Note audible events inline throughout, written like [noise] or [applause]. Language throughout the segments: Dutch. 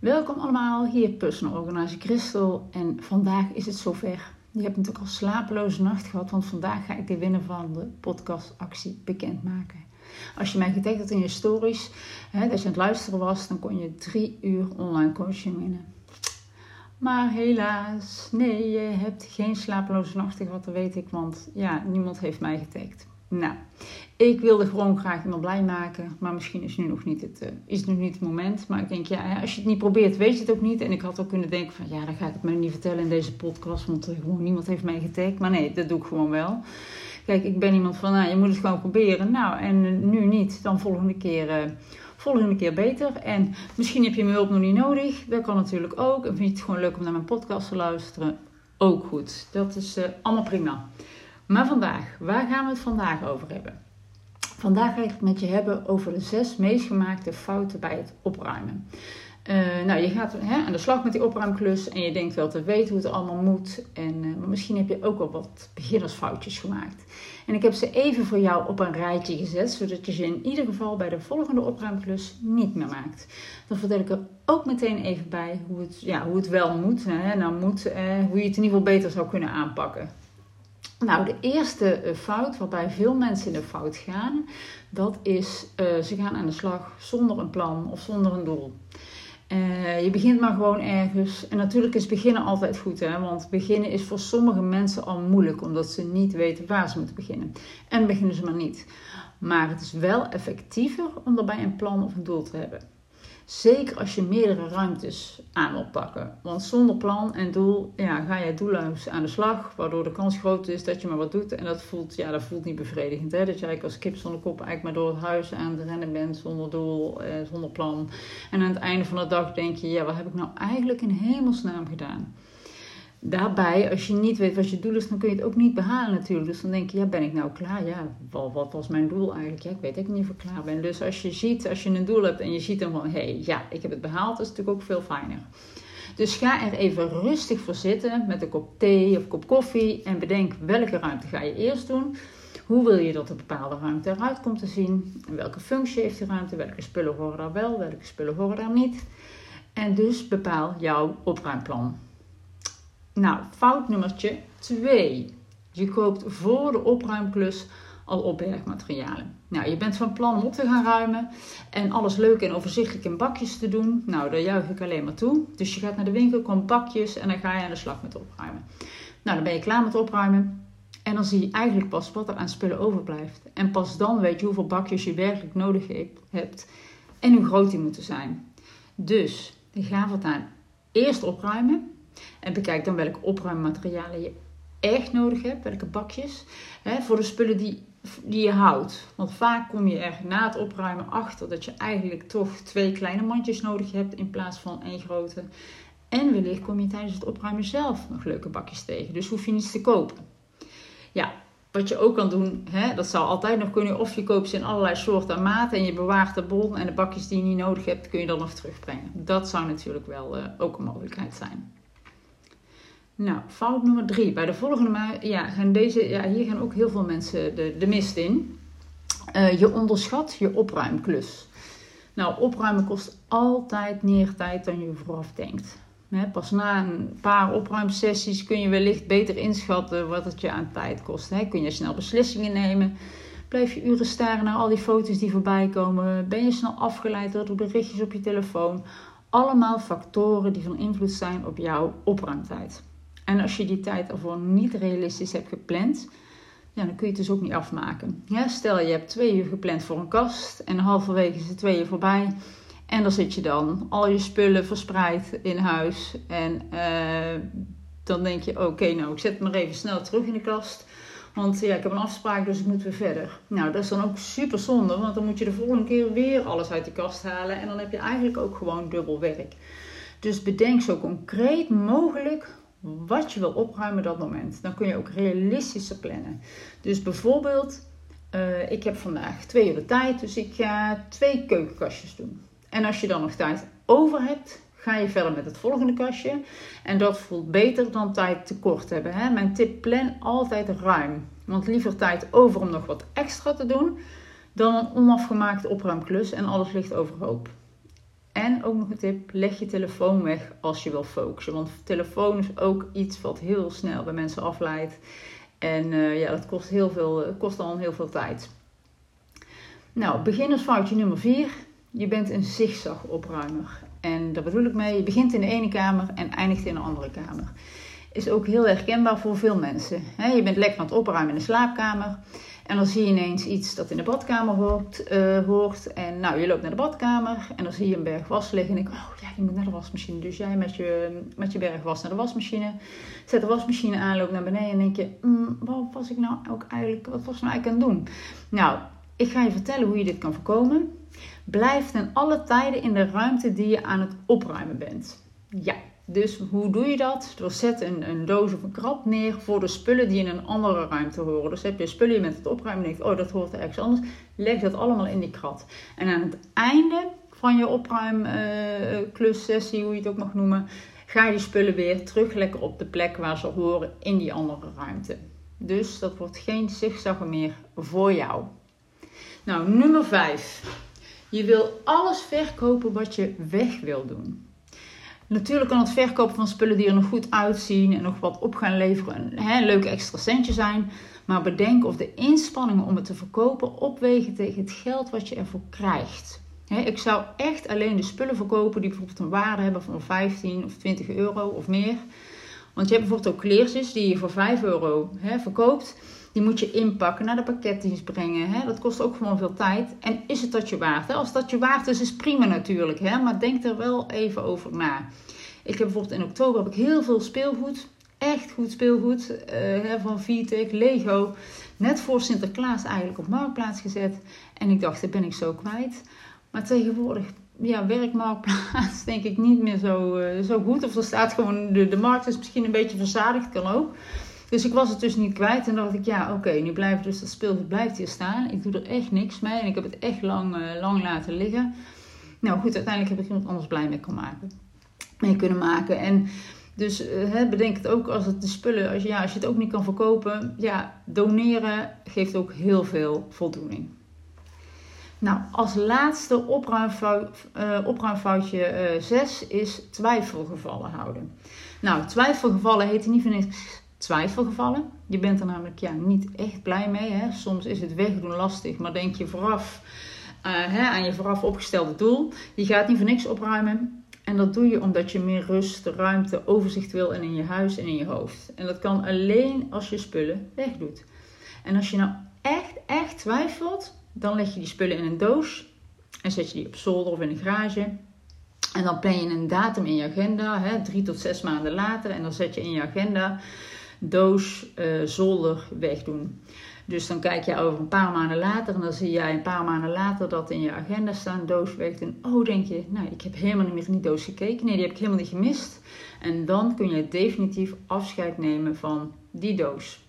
Welkom allemaal, hier Personal Organizer Christel en vandaag is het zover. Je hebt natuurlijk al slapeloze nacht gehad, want vandaag ga ik de winnaar van de podcastactie bekendmaken. Als je mij getagd had in je stories, hè, dat je aan het luisteren was, dan kon je drie uur online coaching winnen. Maar helaas, nee, je hebt geen slapeloze nachten gehad, dat weet ik, want ja, niemand heeft mij getagd. Nou, ik wilde gewoon graag iemand blij maken, maar misschien is nu nog niet het, uh, is nu niet het moment. Maar ik denk, ja, als je het niet probeert, weet je het ook niet. En ik had ook kunnen denken van, ja, dan ga ik het maar niet vertellen in deze podcast, want uh, gewoon niemand heeft mij getagd. Maar nee, dat doe ik gewoon wel. Kijk, ik ben iemand van, nou, je moet het gewoon proberen. Nou, en uh, nu niet, dan volgende keer, volgende keer beter. En misschien heb je mijn hulp nog niet nodig, dat kan natuurlijk ook. En vind je het gewoon leuk om naar mijn podcast te luisteren, ook goed. Dat is allemaal prima. Maar vandaag, waar gaan we het vandaag over hebben? Vandaag ga ik het met je hebben over de zes meest gemaakte fouten bij het opruimen. Uh, nou, je gaat hè, aan de slag met die opruimklus en je denkt wel te weten hoe het allemaal moet. En, uh, maar misschien heb je ook wel wat beginnersfoutjes gemaakt. En ik heb ze even voor jou op een rijtje gezet, zodat je ze in ieder geval bij de volgende opruimklus niet meer maakt. Dan vertel ik er ook meteen even bij hoe het, ja, hoe het wel moet. Hè, nou moet uh, hoe je het in ieder geval beter zou kunnen aanpakken. Nou, de eerste eh, fout waarbij veel mensen in de fout gaan, dat is uh, ze gaan aan de slag zonder een plan of zonder een doel. Uh, je begint maar gewoon ergens. En natuurlijk is beginnen altijd goed, hè? want beginnen is voor sommige mensen al moeilijk, omdat ze niet weten waar ze moeten beginnen. En beginnen ze maar niet. Maar het is wel effectiever om daarbij een plan of een doel te hebben. Zeker als je meerdere ruimtes aan wilt pakken. Want zonder plan en doel ja, ga je doelloos aan de slag. Waardoor de kans groot is dat je maar wat doet. En dat voelt, ja, dat voelt niet bevredigend. Hè? Dat je eigenlijk als kip zonder kop eigenlijk maar door het huis aan het rennen bent. Zonder doel, eh, zonder plan. En aan het einde van de dag denk je, ja, wat heb ik nou eigenlijk in hemelsnaam gedaan? Daarbij, als je niet weet wat je doel is, dan kun je het ook niet behalen natuurlijk. Dus dan denk je, ja, ben ik nou klaar? Ja, wat, wat was mijn doel eigenlijk? Ja, ik weet ook niet of ik klaar ben. Dus als je ziet, als je een doel hebt en je ziet dan van, hé, hey, ja, ik heb het behaald, dat is natuurlijk ook veel fijner. Dus ga er even rustig voor zitten met een kop thee of kop koffie en bedenk welke ruimte ga je eerst doen. Hoe wil je dat een bepaalde ruimte eruit komt te zien? En welke functie heeft die ruimte? Welke spullen horen daar wel? Welke spullen horen daar niet? En dus bepaal jouw opruimplan. Nou, fout nummertje 2. Je koopt voor de opruimklus al opbergmaterialen. Nou, je bent van plan om op te gaan ruimen en alles leuk en overzichtelijk in bakjes te doen. Nou, daar juich ik alleen maar toe. Dus je gaat naar de winkel, komt bakjes en dan ga je aan de slag met opruimen. Nou, dan ben je klaar met opruimen. En dan zie je eigenlijk pas wat er aan spullen overblijft. En pas dan weet je hoeveel bakjes je werkelijk nodig hebt en hoe groot die moeten zijn. Dus, dan gaan we het aan eerst opruimen. En bekijk dan welke opruimmaterialen je echt nodig hebt, welke bakjes. Hè, voor de spullen die, die je houdt. Want vaak kom je er na het opruimen achter dat je eigenlijk toch twee kleine mandjes nodig hebt in plaats van één grote. En wellicht kom je tijdens het opruimen zelf nog leuke bakjes tegen. Dus hoef je niets te kopen. Ja, wat je ook kan doen, hè, dat zou altijd nog kunnen. Of je koopt ze in allerlei soorten en maten en je bewaart de bon en de bakjes die je niet nodig hebt, kun je dan nog terugbrengen. Dat zou natuurlijk wel uh, ook een mogelijkheid zijn. Nou, fout nummer drie. Bij de volgende ja, gaan deze, ja, hier gaan ook heel veel mensen de, de mist in. Uh, je onderschat je opruimklus. Nou, opruimen kost altijd meer tijd dan je vooraf denkt. pas na een paar opruimsessies kun je wellicht beter inschatten wat het je aan tijd kost. kun je snel beslissingen nemen? Blijf je uren staren naar al die foto's die voorbij komen? Ben je snel afgeleid door de berichtjes op je telefoon? Allemaal factoren die van invloed zijn op jouw opruimtijd. En als je die tijd ervoor niet realistisch hebt gepland, ja, dan kun je het dus ook niet afmaken. Ja, stel je hebt twee uur gepland voor een kast en halverwege is het twee uur voorbij. En dan zit je dan, al je spullen verspreid in huis. En uh, dan denk je, oké, nou ik zet het maar even snel terug in de kast. Want ja, ik heb een afspraak, dus ik moet weer verder. Nou, dat is dan ook super zonde, want dan moet je de volgende keer weer alles uit de kast halen. En dan heb je eigenlijk ook gewoon dubbel werk. Dus bedenk zo concreet mogelijk wat je wil opruimen dat moment. Dan kun je ook realistischer plannen. Dus bijvoorbeeld, uh, ik heb vandaag twee uur de tijd, dus ik ga twee keukenkastjes doen. En als je dan nog tijd over hebt, ga je verder met het volgende kastje. En dat voelt beter dan tijd tekort hebben. Hè? Mijn tip, plan altijd ruim. Want liever tijd over om nog wat extra te doen, dan een onafgemaakte opruimklus en alles ligt overhoop. En ook nog een tip, leg je telefoon weg als je wil focussen. Want telefoon is ook iets wat heel snel bij mensen afleidt. En uh, ja, dat kost, heel veel, kost dan heel veel tijd. Nou, beginnersfoutje nummer 4. Je bent een zigzag opruimer. En daar bedoel ik mee, je begint in de ene kamer en eindigt in een andere kamer. Is ook heel herkenbaar voor veel mensen. je bent lekker aan het opruimen in de slaapkamer. En dan zie je ineens iets dat in de badkamer hoort. Uh, hoort. En nou, je loopt naar de badkamer en dan zie je een berg was liggen. En ik, oh ja, je moet naar de wasmachine. Dus jij met je, met je berg was naar de wasmachine. Zet de wasmachine aan, loopt naar beneden en denk je, mm, wat was ik nou ook eigenlijk, wat was ik nou eigenlijk aan het doen? Nou, ik ga je vertellen hoe je dit kan voorkomen. Blijf ten alle tijden in de ruimte die je aan het opruimen bent. Ja, dus hoe doe je dat? Door zet een, een doos of een krab neer voor de spullen die in een andere ruimte horen. Dus heb je spullen je met het opruimen en denkt, oh dat hoort ergens anders. Leg dat allemaal in die krat. En aan het einde van je opruimklussessie, uh, hoe je het ook mag noemen, ga je die spullen weer terug lekker op de plek waar ze horen in die andere ruimte. Dus dat wordt geen zigzaggen meer voor jou. Nou, nummer 5. Je wil alles verkopen wat je weg wil doen. Natuurlijk kan het verkopen van spullen die er nog goed uitzien en nog wat op gaan leveren een hè, leuke extra centje zijn. Maar bedenk of de inspanningen om het te verkopen opwegen tegen het geld wat je ervoor krijgt. ik zou echt alleen de spullen verkopen die bijvoorbeeld een waarde hebben van 15 of 20 euro of meer. Want je hebt bijvoorbeeld ook kleertjes die je voor 5 euro verkoopt. Die moet je inpakken, naar de pakketdienst brengen. Hè? Dat kost ook gewoon veel tijd. En is het dat je waard? Hè? Als dat je waard is, is prima natuurlijk. Hè? Maar denk er wel even over na. Ik heb bijvoorbeeld in oktober heb ik heel veel speelgoed. Echt goed speelgoed. Hè, van Vitek, Lego. Net voor Sinterklaas eigenlijk op Marktplaats gezet. En ik dacht, dat ben ik zo kwijt. Maar tegenwoordig ja, werkmarktplaats [laughs] denk ik niet meer zo, uh, zo goed. Of er staat gewoon, de, de markt is misschien een beetje verzadigd, kan ook. Dus ik was het dus niet kwijt. En dacht ik, ja, oké, nu blijft dus dat speelgoed blijft hier staan. Ik doe er echt niks mee. En ik heb het echt lang, uh, lang laten liggen. Nou goed, uiteindelijk heb ik iemand anders blij mee kunnen maken. Mee kunnen maken. En dus uh, bedenk het ook als het de spullen, als je, ja, als je het ook niet kan verkopen. Ja, doneren geeft ook heel veel voldoening. Nou, als laatste uh, opruimfoutje 6 is twijfelgevallen houden. Nou, twijfelgevallen heet niet voor niks twijfelgevallen. Je bent er namelijk ja, niet echt blij mee. Hè? Soms is het wegdoen lastig, maar denk je vooraf uh, hè, aan je vooraf opgestelde doel. Je gaat niet voor niks opruimen. En dat doe je omdat je meer rust, ruimte, overzicht wil en in je huis en in je hoofd. En dat kan alleen als je spullen wegdoet. En als je nou echt, echt twijfelt, dan leg je die spullen in een doos en zet je die op zolder of in een garage. En dan plan je een datum in je agenda, hè, drie tot zes maanden later. En dan zet je in je agenda doos uh, zolder wegdoen. Dus dan kijk je over een paar maanden later en dan zie jij een paar maanden later dat in je agenda staan, doos wegdoen. Oh, denk je, nou, ik heb helemaal niet meer in die doos gekeken. Nee, die heb ik helemaal niet gemist. En dan kun je definitief afscheid nemen van die doos.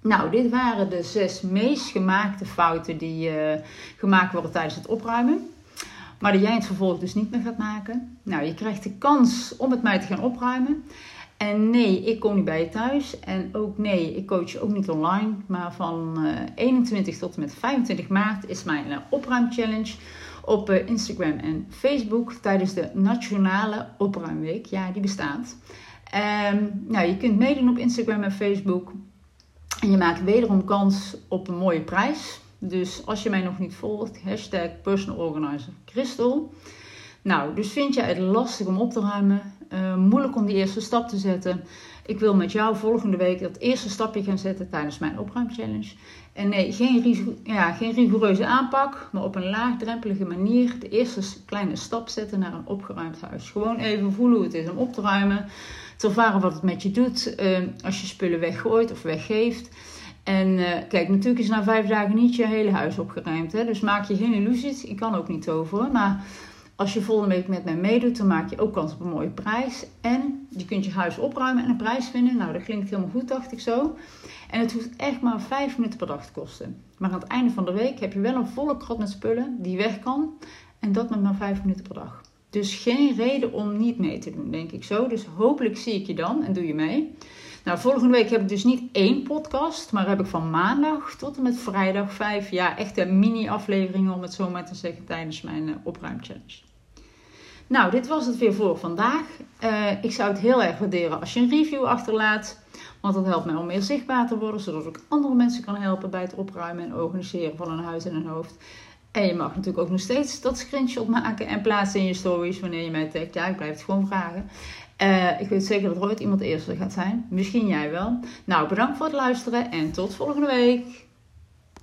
Nou, dit waren de zes meest gemaakte fouten die uh, gemaakt worden tijdens het opruimen. Maar die jij het vervolg dus niet meer gaat maken. Nou, je krijgt de kans om het mij te gaan opruimen. En nee, ik kom niet bij je thuis. En ook nee, ik coach ook niet online. Maar van 21 eh, tot en met 25 maart is mijn uh, opruimchallenge op uh, Instagram en Facebook tijdens de Nationale Opruimweek. Ja, die bestaat. Um, nou, je kunt meedoen op Instagram en Facebook. En je maakt wederom kans op een mooie prijs. Dus als je mij nog niet volgt, hashtag personal organizer. Nou, dus vind jij het lastig om op te ruimen? Uh, moeilijk om die eerste stap te zetten. Ik wil met jou volgende week dat eerste stapje gaan zetten tijdens mijn opruimchallenge. En nee, geen, ja, geen rigoureuze aanpak, maar op een laagdrempelige manier de eerste kleine stap zetten naar een opgeruimd huis. Gewoon even voelen hoe het is om op te ruimen. Te ervaren wat het met je doet uh, als je spullen weggooit of weggeeft. En uh, kijk, natuurlijk is na vijf dagen niet je hele huis opgeruimd. Hè? Dus maak je geen illusies. Ik kan ook niet toveren. Maar als je volgende week met mij meedoet, dan maak je ook kans op een mooie prijs. En je kunt je huis opruimen en een prijs winnen. Nou, dat klinkt helemaal goed, dacht ik zo. En het hoeft echt maar 5 minuten per dag te kosten. Maar aan het einde van de week heb je wel een volle krat met spullen die weg kan. En dat met maar 5 minuten per dag. Dus geen reden om niet mee te doen, denk ik zo. Dus hopelijk zie ik je dan en doe je mee. Nou, volgende week heb ik dus niet één podcast, maar heb ik van maandag tot en met vrijdag vijf, ja, echte mini-afleveringen, om het zo maar te zeggen, tijdens mijn uh, opruimchallenge. Nou, dit was het weer voor vandaag. Eh, ik zou het heel erg waarderen als je een review achterlaat. Want dat helpt mij om meer zichtbaar te worden, zodat ik andere mensen kan helpen bij het opruimen en organiseren van een huis en een hoofd. En je mag natuurlijk ook nog steeds dat screenshot maken en plaatsen in je stories wanneer je mij tagt. Ja, ik blijf het gewoon vragen. Uh, ik weet zeker dat er ooit iemand eerste gaat zijn. Misschien jij wel. Nou, bedankt voor het luisteren en tot volgende week.